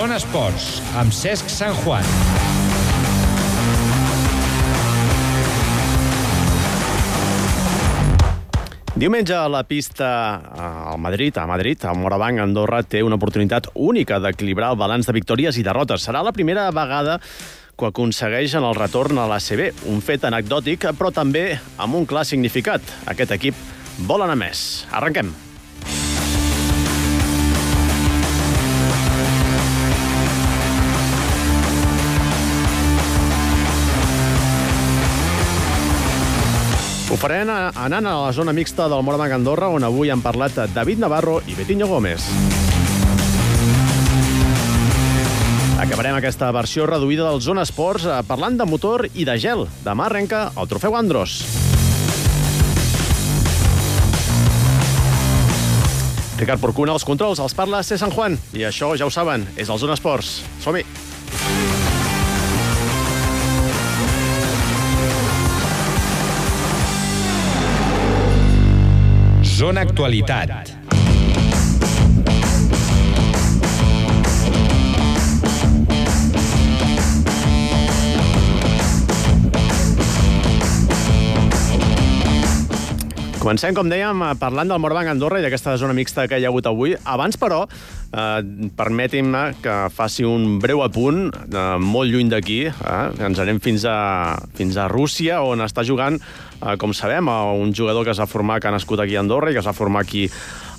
Zona Esports, amb Cesc Sant Juan. Diumenge a la pista al Madrid, a Madrid, el Morabanc Andorra té una oportunitat única d'equilibrar el balanç de victòries i derrotes. Serà la primera vegada que aconsegueix en el retorn a l'ACB, un fet anecdòtic, però també amb un clar significat. Aquest equip vol anar més. Arrenquem. Ho farem anant a la zona mixta del Morabanc Andorra, on avui han parlat David Navarro i Betinho Gómez. Acabarem aquesta versió reduïda del Zona Esports eh, parlant de motor i de gel. Demà arrenca el trofeu Andros. Ricard Porcuna, els controls, els parla C. Sant Juan. I això, ja ho saben, és el Zona Esports. Som-hi! Zona Actualitat. Comencem, com dèiem, eh, parlant del Morabanc Andorra i d'aquesta zona mixta que hi ha hagut avui. Abans, però, eh, permetin-me que faci un breu apunt eh, molt lluny d'aquí. Eh? Ens anem fins a, fins a Rússia, on està jugant, eh, com sabem, un jugador que s'ha format, que ha nascut aquí a Andorra i que s'ha format aquí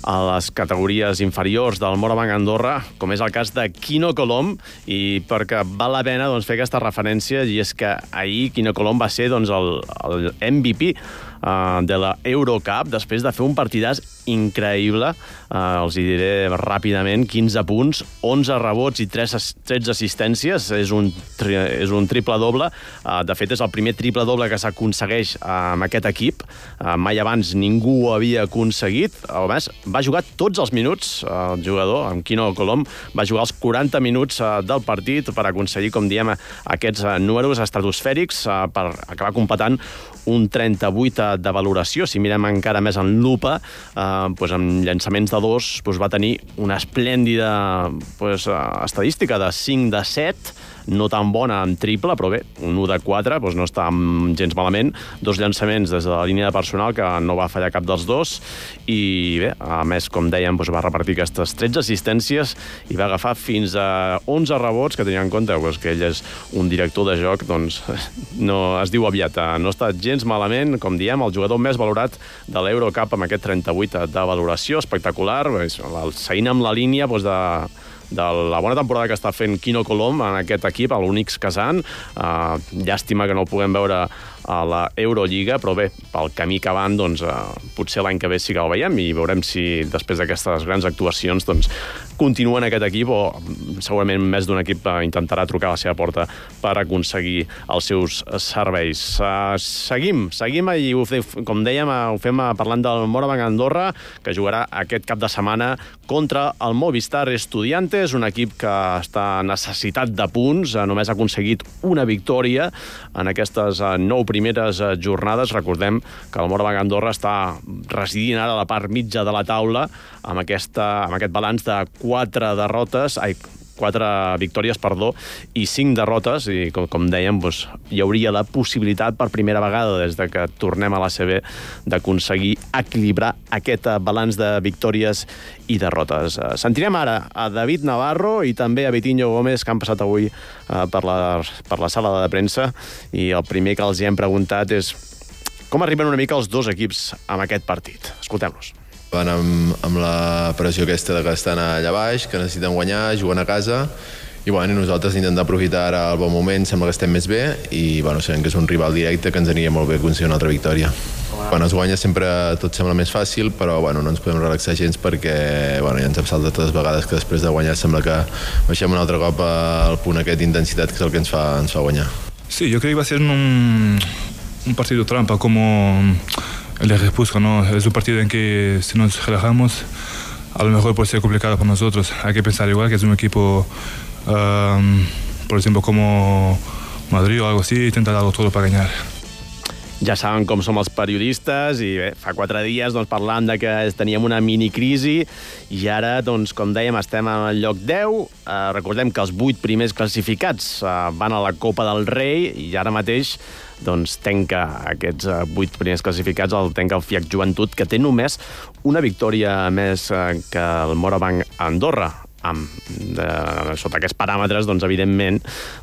a les categories inferiors del Morabanc Andorra, com és el cas de Quino Colom, i perquè val la pena doncs, fer aquesta referència, i és que ahir Quino Colom va ser doncs, el, el MVP uh, de la Eurocup, després de fer un partidàs increïble. Uh, els hi diré ràpidament, 15 punts, 11 rebots i 3, 13 assistències. És un, tri, és un triple-doble. Uh, de fet, és el primer triple-doble que s'aconsegueix uh, amb aquest equip. Uh, mai abans ningú ho havia aconseguit. A més, va jugar tots els minuts, uh, el jugador, amb Quino Colom, va jugar els 40 minuts uh, del partit per aconseguir, com diem, aquests uh, números estratosfèrics uh, per acabar competent un 38 de valoració. Si mirem encara més en lupa, eh, doncs amb llançaments de dos doncs va tenir una esplèndida doncs, estadística de 5 de 7, no tan bona en triple, però bé, un 1 de 4 doncs no està gens malament. Dos llançaments des de la línia de personal, que no va fallar cap dels dos, i bé, a més, com dèiem, doncs va repartir aquestes 13 assistències i va agafar fins a 11 rebots, que tenia en compte doncs, que ell és un director de joc, doncs no es diu aviat, eh, no està gens malament, com diem, el jugador més valorat de l'Eurocup amb aquest 38 de valoració, espectacular, seguint amb la línia doncs, de, de la bona temporada que està fent Quino Colom en aquest equip, l'Unix Kazan. Uh, llàstima que no el puguem veure a la Eurolliga, però bé, pel camí que van, doncs, uh, potser l'any que ve sí que el veiem i veurem si després d'aquestes grans actuacions doncs, continua en aquest equip o segurament més d'un equip intentarà trucar a la seva porta per aconseguir els seus serveis. Uh, seguim, seguim i ho com dèiem, ho fem parlant del Morabanc Andorra, que jugarà aquest cap de setmana contra el Movistar Estudiantes, un equip que està necessitat de punts, només ha aconseguit una victòria en aquestes nou primeres jornades. Recordem que el Morabanc Andorra està residint ara a la part mitja de la taula amb, aquesta, amb aquest balanç de quatre derrotes, ai, quatre victòries, perdó, i cinc derrotes, i com, com dèiem, doncs, hi hauria la possibilitat per primera vegada des de que tornem a l'ACB d'aconseguir equilibrar aquest balanç de victòries i derrotes. Eh, sentirem ara a David Navarro i també a Vitinho Gómez, que han passat avui uh, per, la, per la sala de premsa, i el primer que els hi hem preguntat és com arriben una mica els dos equips amb aquest partit. Escoltem-los. Van amb, amb la pressió aquesta de que estan allà baix, que necessiten guanyar, juguen a casa, i bueno, nosaltres intentem aprofitar ara el bon moment, sembla que estem més bé, i bueno, sabem que és un rival directe que ens aniria molt bé aconseguir una altra victòria. Quan es guanya sempre tot sembla més fàcil, però bueno, no ens podem relaxar gens perquè bueno, ja ens hem saltat totes vegades que després de guanyar sembla que baixem un altre cop al punt aquest d'intensitat que és el que ens fa, ens fa guanyar. Sí, yo creo que va a ser un, un partido trampa, como les repuso, ¿no? Es un partido en que si nos relajamos, a lo mejor puede ser complicado para nosotros. Hay que pensar igual que es un equipo, um, por ejemplo, como Madrid o algo así, intenta darlo todo para ganar. Ja saben com som els periodistes i bé, fa quatre dies doncs, parlàvem de que teníem una minicrisi i ara, doncs, com dèiem, estem al lloc 10. Eh, recordem que els vuit primers classificats eh, van a la Copa del Rei i ara mateix doncs tenca aquests eh, vuit primers classificats, el tenca el FIAC Joventut, que té només una victòria més eh, que el Morabanc Andorra amb, de, sota aquests paràmetres, doncs, evidentment,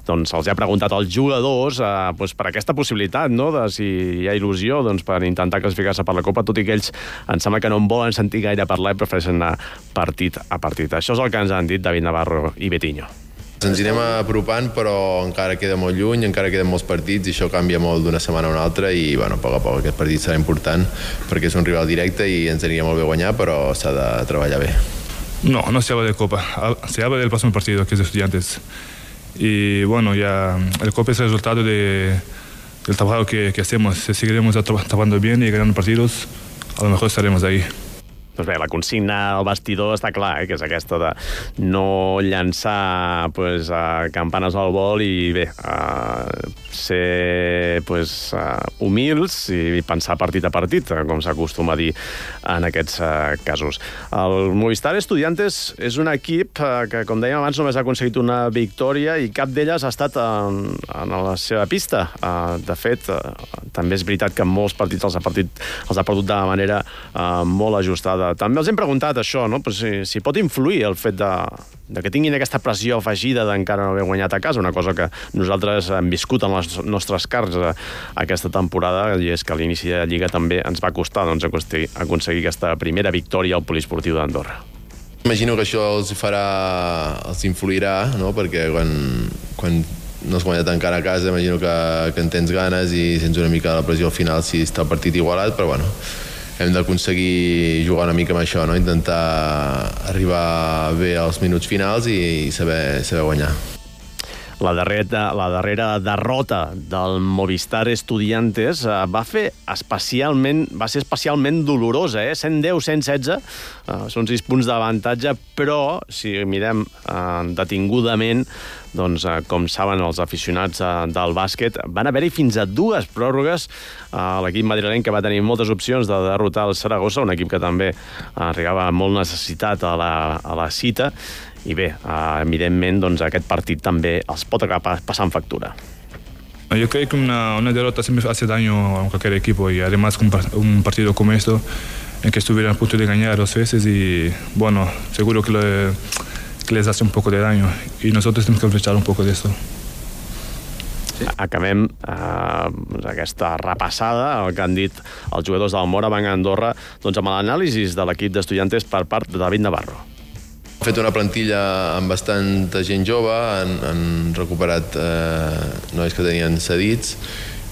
doncs, els ha preguntat als jugadors eh, doncs, per aquesta possibilitat, no?, de si hi ha il·lusió doncs, per intentar classificar-se per la Copa, tot i que ells em sembla que no en volen sentir gaire parlar i prefereixen anar partit a partit. Això és el que ens han dit David Navarro i Betiño. Ens anirem apropant, però encara queda molt lluny, encara queden molts partits i això canvia molt d'una setmana a una altra i, bueno, a poc a poc aquest partit serà important perquè és un rival directe i ens aniria molt bé guanyar, però s'ha de treballar bé. No, no se habla de Copa, se habla del próximo partido, que es de estudiantes. Y bueno, ya el Copa es el resultado de, del trabajo que, que hacemos. Si seguiremos trabajando bien y ganando partidos, a lo mejor estaremos ahí. Doncs bé, la consigna al vestidor està clar, eh, que és aquesta de no llançar pues, uh, campanes al vol i bé, uh, ser pues, uh, humils i pensar partit a partit, com s'acostuma a dir en aquests uh, casos. El Movistar Estudiantes és un equip uh, que, com dèiem abans, només ha aconseguit una victòria i cap d'elles ha estat en, en la seva pista. Uh, de fet, uh, també és veritat que molts partits els ha, partit, els ha perdut de manera uh, molt ajustada també els hem preguntat això, no? Però si, si pot influir el fet de, de que tinguin aquesta pressió afegida d'encara no haver guanyat a casa, una cosa que nosaltres hem viscut en les nostres cars eh, aquesta temporada, i és que l'inici de la Lliga també ens va costar doncs, aconseguir aquesta primera victòria al poliesportiu d'Andorra. Imagino que això els farà, els influirà, no? perquè quan, quan no has guanyat encara a casa, imagino que, que en tens ganes i sents una mica la pressió al final si està el partit igualat, però bueno, hem d'aconseguir jugar una mica amb això, no? intentar arribar bé als minuts finals i, i saber, saber guanyar. La darrera, la darrera derrota del Movistar Estudiantes eh, va fer especialment, va ser especialment dolorosa, eh? 110-116, eh, són 6 punts d'avantatge, però si mirem eh, detingudament, doncs, eh, com saben els aficionats eh, del bàsquet, van haver-hi fins a dues pròrrogues. Eh, L'equip madrileny que va tenir moltes opcions de derrotar el Saragossa, un equip que també arribava molt necessitat a la, a la cita, i bé, uh, evidentment doncs, aquest partit també els pot acabar passant factura. Yo creo que una, una derrota siempre hace daño a cualquier equipo y además con un partido como esto en que estuvieran a punto de ganar dos veces y bueno, seguro que, le, que les hace un poco de daño y nosotros tenemos que aprovechar un poco de esto. Sí. Acabem eh, aquesta repassada, el que han dit els jugadors del Mora, Banc Andorra, doncs amb l'anàlisi de l'equip d'estudiantes per part de David Navarro. Hem fet una plantilla amb bastanta gent jove, han, han recuperat eh, nois que tenien cedits,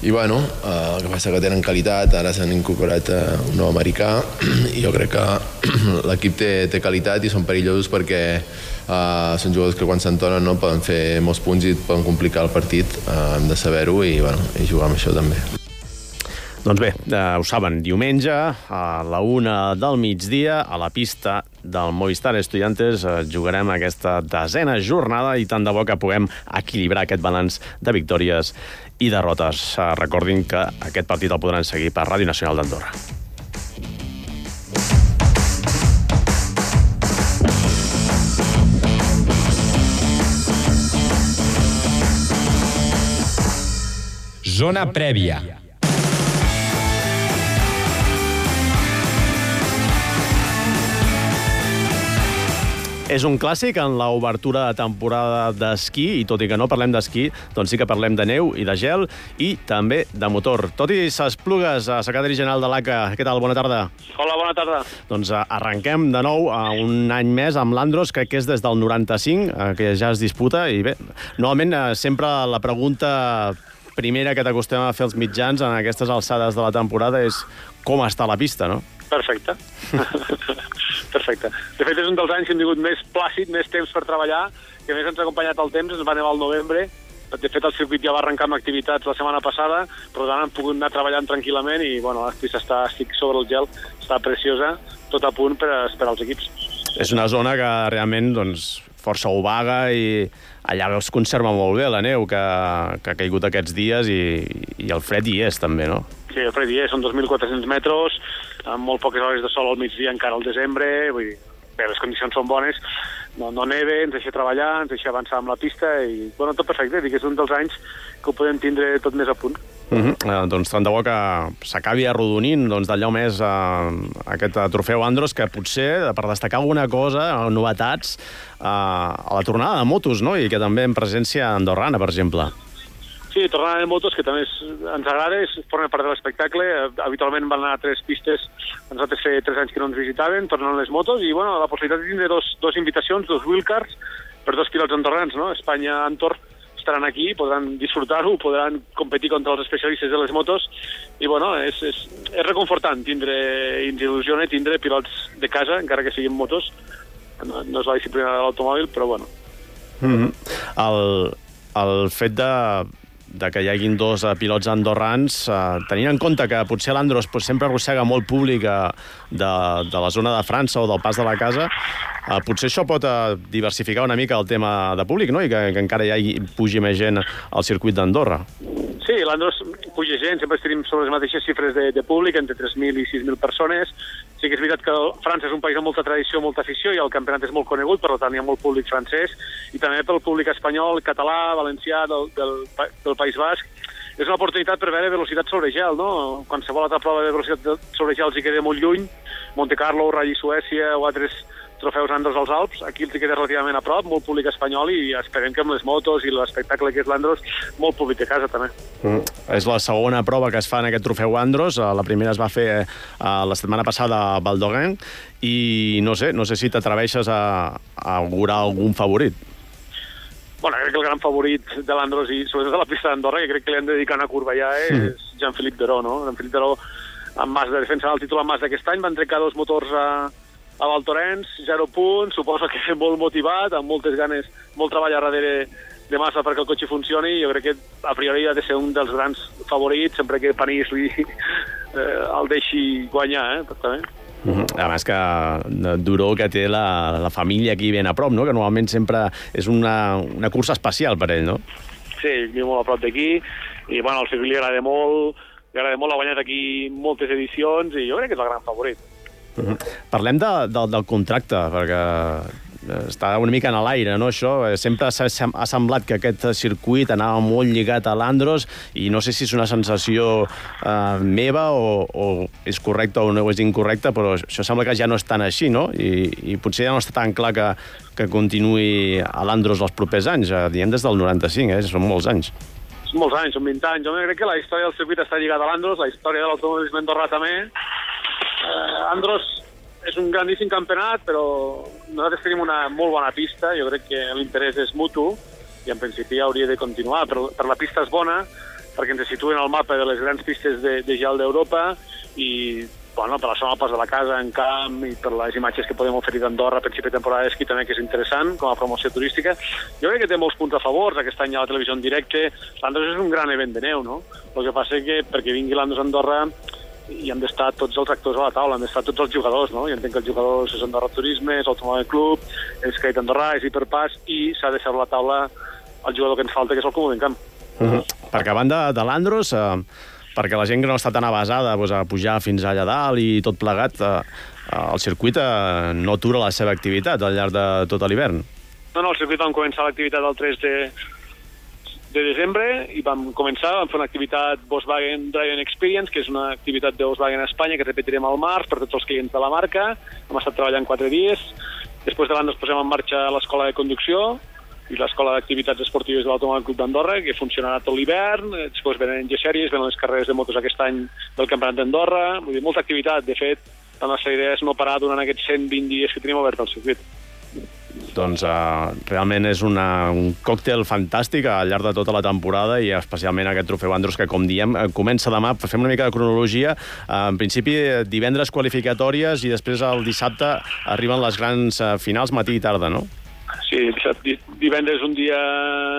i bueno, eh, el que passa que tenen qualitat, ara s'han incorporat eh, un nou americà, i jo crec que l'equip té, té qualitat i són perillosos perquè eh, són jugadors que quan s'entonen no, poden fer molts punts i poden complicar el partit, eh, hem de saber-ho i, bueno, i jugar amb això també. Doncs bé, eh, ho saben, diumenge a la una del migdia a la pista del Movistar Estudiantes eh, jugarem aquesta desena jornada i tant de bo que puguem equilibrar aquest balanç de victòries i derrotes. Eh, recordin que aquest partit el podran seguir per Ràdio Nacional d'Andorra. Zona prèvia. És un clàssic en l'obertura de temporada d'esquí, i tot i que no parlem d'esquí, doncs sí que parlem de neu i de gel, i també de motor. Tot i s'esplugues, secretari general de l'ACA, què tal? Bona tarda. Hola, bona tarda. Doncs eh, arrenquem de nou a un any més amb l'Andros, crec que és des del 95, eh, que ja es disputa, i bé, normalment eh, sempre la pregunta primera que t'acostem a fer els mitjans en aquestes alçades de la temporada és com està la pista, no? Perfecte. Perfecte. De fet, és un dels anys que hem tingut més plàcid, més temps per treballar, que més ens ha acompanyat el temps, ens va nevar al novembre, de fet, el circuit ja va arrencar amb activitats la setmana passada, però tant hem pogut anar treballant tranquil·lament i, bueno, la pista està, estic sobre el gel, està preciosa, tot a punt per esperar els equips. És una zona que realment, doncs, força obaga i allà es conserva molt bé la neu que, que ha caigut aquests dies i, i el fred hi és també, no? Sí, el Freddy, eh? són 2.400 metres, amb molt poques hores de sol al migdia encara al desembre, vull dir, bé, les condicions són bones, no, no neve, ens deixa treballar, ens deixa avançar amb la pista i, bueno, tot perfecte, dic és un dels anys que ho podem tindre tot més a punt. Uh -huh. eh, doncs tant de bo que s'acabi arrodonint doncs, d'allò més eh, aquest eh, trofeu Andros, que potser, per destacar alguna cosa, eh, novetats, eh, a la tornada de motos, no? i que també en presència andorrana, per exemple. Sí, tornant en motos, que també ens agrada, és, forma part de l'espectacle. Habitualment van anar a tres pistes, nosaltres feia tres anys que no ens visitaven, tornant les motos, i bueno, la possibilitat de tindre dos, dos invitacions, dos wheelcars, per dos pilots andorrans, no? Espanya, Antor, estaran aquí, podran disfrutar-ho, podran competir contra els especialistes de les motos, i bueno, és, és, és reconfortant tindre, ens il·lusiona tindre pilots de casa, encara que siguin motos, no, no és la disciplina de l'automòbil, però bueno. Mm -hmm. el, el fet de, de que hi haguin dos uh, pilots andorrans, uh, tenint en compte que potser l'Andros pues, sempre arrossega molt públic uh, de, de la zona de França o del pas de la casa, uh, potser això pot uh, diversificar una mica el tema de públic, no?, i que, que encara hi hagi, pugi més gent al circuit d'Andorra. Sí, l'Andros puja gent, sempre tenim sobre les mateixes xifres de, de públic, entre 3.000 i 6.000 persones. Sí que és veritat que França és un país amb molta tradició, molta afició, i el campionat és molt conegut, per tant hi ha molt públic francès, i també pel públic espanyol, català, valencià, del, del, del País Basc. És una oportunitat per veure velocitat sobre gel, no? Qualsevol altra prova de velocitat sobre gel els hi queda molt lluny, Monte Carlo, Rally Suècia o altres trofeus Andros als Alps, aquí hi queda relativament a prop, molt públic espanyol i esperem que amb les motos i l'espectacle que és l'Andros, molt públic de casa també. Mm. És la segona prova que es fa en aquest trofeu Andros, la primera es va fer eh, la setmana passada a Valdoguin i no sé, no sé si t'atreveixes a, a augurar algun favorit. Bueno, crec que el gran favorit de l'Andros i sobretot a la pista d'Andorra, que crec que li han de dedicar a Corbellà, eh, mm. és Jean-Philippe Deró, no? Jean-Philippe Deró amb Mazda, defensant el títol amb Mazda aquest any, van trencar dos motors a, a Valtorens, zero punts, suposo que molt motivat, amb moltes ganes, molt treball a darrere de massa perquè el cotxe funcioni, jo crec que a priori ha de ser un dels grans favorits, sempre que Panís li, eh, el deixi guanyar, eh, també. Mm -hmm. A més que Duró que té la, la família aquí ben a prop, no? que normalment sempre és una, una cursa especial per ell, no? Sí, viu molt a prop d'aquí, i bueno, al circuit li agrada molt, li agrada molt, ha guanyat aquí moltes edicions, i jo crec que és el gran favorit. -huh. Parlem de, de, del contracte, perquè està una mica en l'aire, no, això? Sempre ha semblat que aquest circuit anava molt lligat a l'Andros i no sé si és una sensació eh, meva o, o és correcta o no és incorrecta, però això sembla que ja no és tan així, no? I, i potser ja no està tan clar que, que continuï a l'Andros els propers anys. Eh, diem des del 95, eh? Són molts anys. Són molts anys, són 20 anys. Jo crec que la història del circuit està lligada a l'Andros, la història de l'automobilisme andorrà també, eh, Andros és un grandíssim campionat, però nosaltres tenim una molt bona pista, jo crec que l'interès és mutu, i en principi hauria de continuar, però per la pista és bona, perquè ens situen al mapa de les grans pistes de, de gel d'Europa, i bueno, per la zona pas de la casa, en camp, i per les imatges que podem oferir d'Andorra a principi de temporada d'esquí també, que és interessant, com a promoció turística. Jo crec que té molts punts a favor, aquest any ha la televisió en directe, l'Andros és un gran event de neu, no? El que passa que perquè vingui l'Andros a Andorra hi han d'estar tots els actors a la taula, han d'estar tots els jugadors, no? Jo entenc que els jugadors és Andorra Turisme, és Automòbil Club, és Creit Andorra, és Hiperpass, i s'ha de ser a la taula el jugador que ens falta, que és el Comú Camp. Uh -huh. Perquè a banda de l'Andros, eh, perquè la gent que no està tan avasada pues, a pujar fins allà dalt i tot plegat, eh, el circuit eh, no atura la seva activitat al llarg de tot l'hivern. No, no, el circuit vam començar l'activitat el 3 de, de desembre i vam començar, vam fer una activitat Volkswagen Driving Experience, que és una activitat de Volkswagen a Espanya que repetirem al març per tots els clients de la marca. Hem estat treballant quatre dies. Després de l'any ens posem en marxa l'escola de conducció i l'escola d'activitats esportives de l'Automòbil Club d'Andorra, que funcionarà tot l'hivern. Després venen G-Sèries, venen les carreres de motos aquest any del Campionat d'Andorra. Vull dir, molta activitat. De fet, la nostra idea és no parar durant aquests 120 dies que tenim obert al circuit doncs uh, realment és una, un còctel fantàstic al llarg de tota la temporada i especialment aquest trofeu Andros que, com diem, eh, comença demà. Fem una mica de cronologia. Uh, en principi, divendres qualificatòries i després el dissabte arriben les grans uh, finals matí i tarda, no? Sí, divendres un dia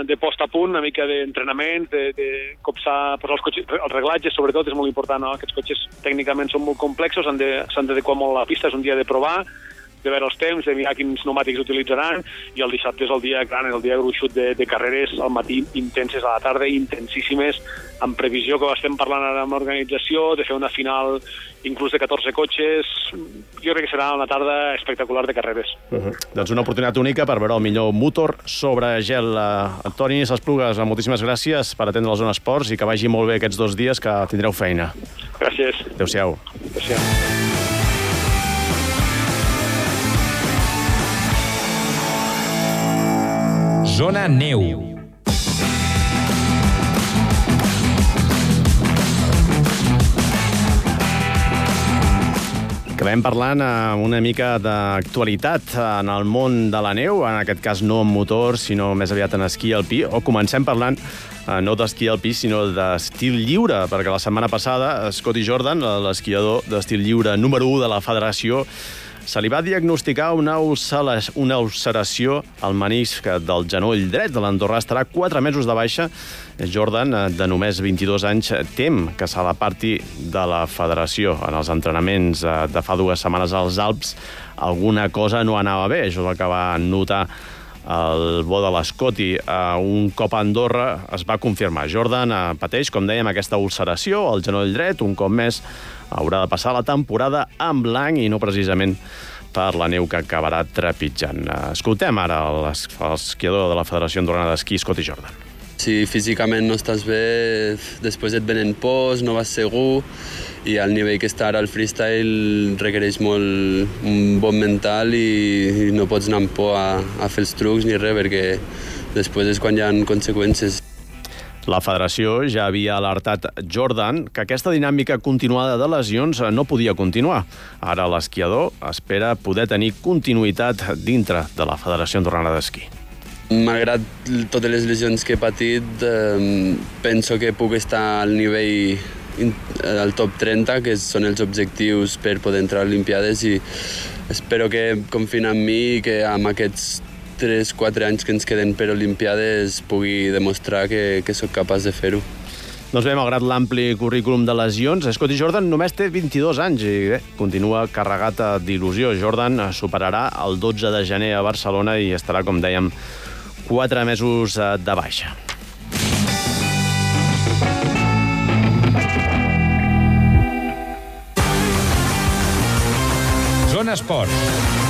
de post a punt, una mica d'entrenament, de, de copsar posar els cotxes, els reglatges, sobretot, és molt important, no? Aquests cotxes tècnicament són molt complexos, s'han d'adequar molt a la pista, és un dia de provar, de veure els temps, de mirar quins pneumàtics utilitzaran, i el dissabte és el dia gran, és el dia gruixut de, de carreres al matí intenses, a la tarda intensíssimes, amb previsió que estem parlant ara amb l'organització, de fer una final inclús de 14 cotxes. Jo crec que serà una tarda espectacular de carreres. Uh -huh. Doncs una oportunitat única per veure el millor motor sobre gel. Antoni Sasplugues, moltíssimes gràcies per atendre la zona esports i que vagi molt bé aquests dos dies que tindreu feina. Gràcies. Adéu-siau. Adéu-siau. Zona Neu. Acabem parlant eh, una mica d'actualitat en el món de la neu, en aquest cas no amb motor, sinó més aviat en esquí alpí, o comencem parlant eh, no d'esquí alpí, sinó d'estil lliure, perquè la setmana passada Scotty Jordan, l'esquiador d'estil lliure número 1 de la federació, se li va diagnosticar una, ulcera, una ulceració al menisc del genoll dret de l'Andorra. Estarà 4 mesos de baixa. Jordan, de només 22 anys, tem que se la parti de la federació. En els entrenaments eh, de fa dues setmanes als Alps alguna cosa no anava bé. Això és el que va notar el bo de l'Escoti. Uh, un cop a Andorra es va confirmar. Jordan uh, pateix, com dèiem, aquesta ulceració al genoll dret. Un cop més haurà de passar la temporada en blanc i no precisament per la neu que acabarà trepitjant. Escoltem ara l'esquiador de la Federació Andorrana d'Esquí, Scotty Jordan. Si físicament no estàs bé, després et venen pors, no vas segur, i al nivell que està ara el freestyle requereix molt un bon mental i, i no pots anar amb por a, a fer els trucs ni res, perquè després és quan hi ha conseqüències. La federació ja havia alertat Jordan que aquesta dinàmica continuada de lesions no podia continuar. Ara l'esquiador espera poder tenir continuïtat dintre de la Federació Andorrana d'Esquí. Malgrat totes les lesions que he patit, eh, penso que puc estar al nivell al top 30, que són els objectius per poder entrar a Olimpiades i espero que confin en mi i que amb aquests 3-4 anys que ens queden per Olimpiades pugui demostrar que, que sóc capaç de fer-ho. Doncs bé, malgrat l'ampli currículum de lesions, Scotty Jordan només té 22 anys i bé, continua carregat d'il·lusió. Jordan superarà el 12 de gener a Barcelona i estarà, com dèiem, 4 mesos eh, de baixa. Zona Esports.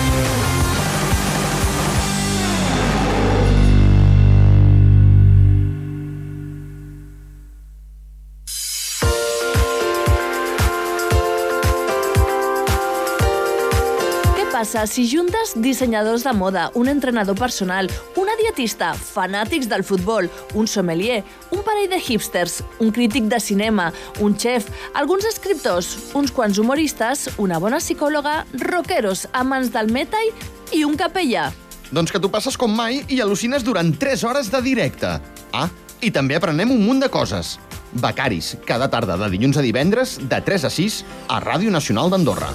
Passa si juntes dissenyadors de moda, un entrenador personal, una dietista, fanàtics del futbol, un sommelier, un parell de hipsters, un crític de cinema, un xef, alguns escriptors, uns quants humoristes, una bona psicòloga, rockeros, amants del metal i un capellà. Doncs que tu passes com mai i al·lucines durant 3 hores de directe. Ah, i també aprenem un munt de coses. Becaris, cada tarda de dilluns a divendres, de 3 a 6, a Ràdio Nacional d'Andorra.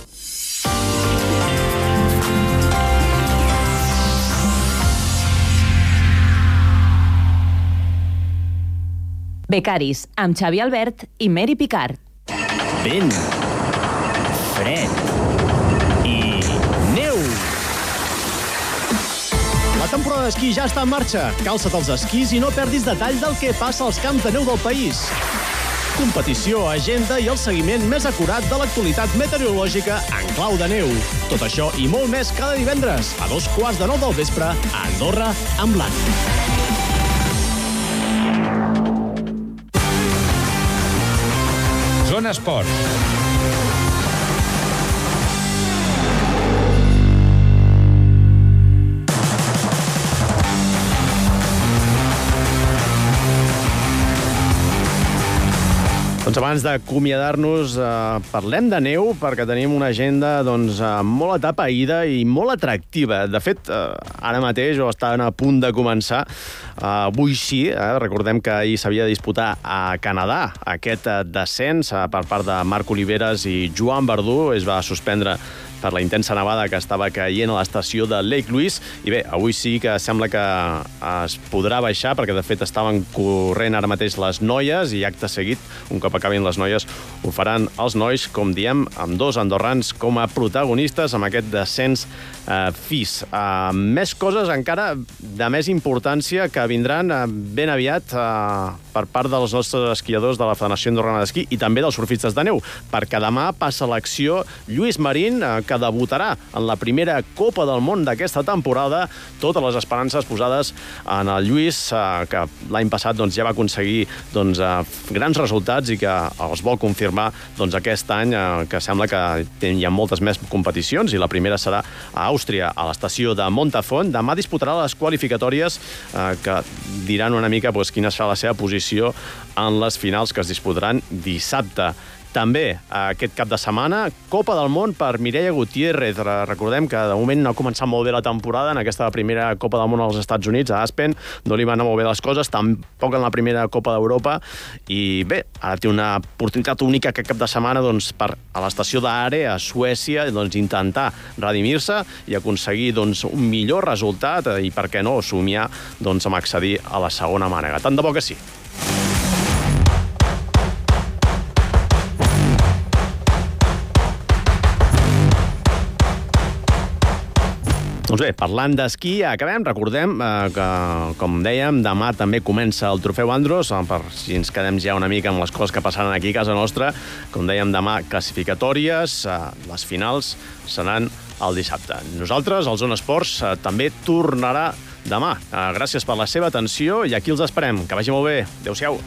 Becaris, amb Xavi Albert i Mary Picard. Vent, fred i neu. La temporada d'esquí ja està en marxa. Calça't els esquís i no perdis detall del que passa als camps de neu del país. Competició, agenda i el seguiment més acurat de l'actualitat meteorològica en clau de neu. Tot això i molt més cada divendres a dos quarts de nou del vespre a Andorra en blanc. Zona Esports. Doncs abans d'acomiadar-nos, eh, parlem de neu, perquè tenim una agenda doncs, eh, molt atapeïda i molt atractiva. De fet, eh, ara mateix, o estan a punt de començar, eh, avui sí, eh, recordem que ahir s'havia de disputar a Canadà aquest eh, descens eh, per part de Marc Oliveres i Joan Verdú, es va suspendre per la intensa nevada que estava caient a l'estació de Lake Louise. I bé, avui sí que sembla que es podrà baixar, perquè de fet estaven corrent ara mateix les noies i acte seguit, un cop acabin les noies, ho faran els nois, com diem, amb dos andorrans com a protagonistes amb aquest descens eh, FIS. Eh, més coses encara de més importància que vindran eh, ben aviat eh, per part dels nostres esquiadors de la Federació Andorrana d'Esquí i també dels surfistes de neu, perquè demà passa l'acció Lluís Marín, eh, que debutarà en la primera Copa del Món d'aquesta temporada. Totes les esperances posades en el Lluís, eh, que l'any passat doncs, ja va aconseguir doncs, eh, grans resultats i que els vol confirmar doncs, aquest any, que sembla que hi ha moltes més competicions i la primera serà a Àustria, a l'estació de Montafont. Demà disputarà les qualificatòries que diran una mica doncs, quina serà la seva posició en les finals que es disputaran dissabte. També aquest cap de setmana, Copa del Món per Mireia Gutiérrez. Re- Recordem que de moment no ha començat molt bé la temporada en aquesta primera Copa del Món als Estats Units, a Aspen. No li van anar molt bé les coses, tampoc en la primera Copa d'Europa. I bé, ara té una oportunitat única aquest cap de setmana doncs, per a l'estació d'Are, a Suècia, doncs, intentar redimir-se i aconseguir doncs, un millor resultat eh, i, per què no, somiar doncs, amb accedir a la segona mànega. Tant de bo que sí. Doncs bé, parlant d'esquí, acabem. Recordem eh, que, com dèiem, demà també comença el Trofeu Andros, eh, per si ens quedem ja una mica amb les coses que passaran aquí a casa nostra. Com dèiem, demà classificatòries, eh, les finals seran el dissabte. Nosaltres, el Zona Esports, eh, també tornarà demà. Eh, gràcies per la seva atenció i aquí els esperem. Que vagi molt bé. Adéu-siau.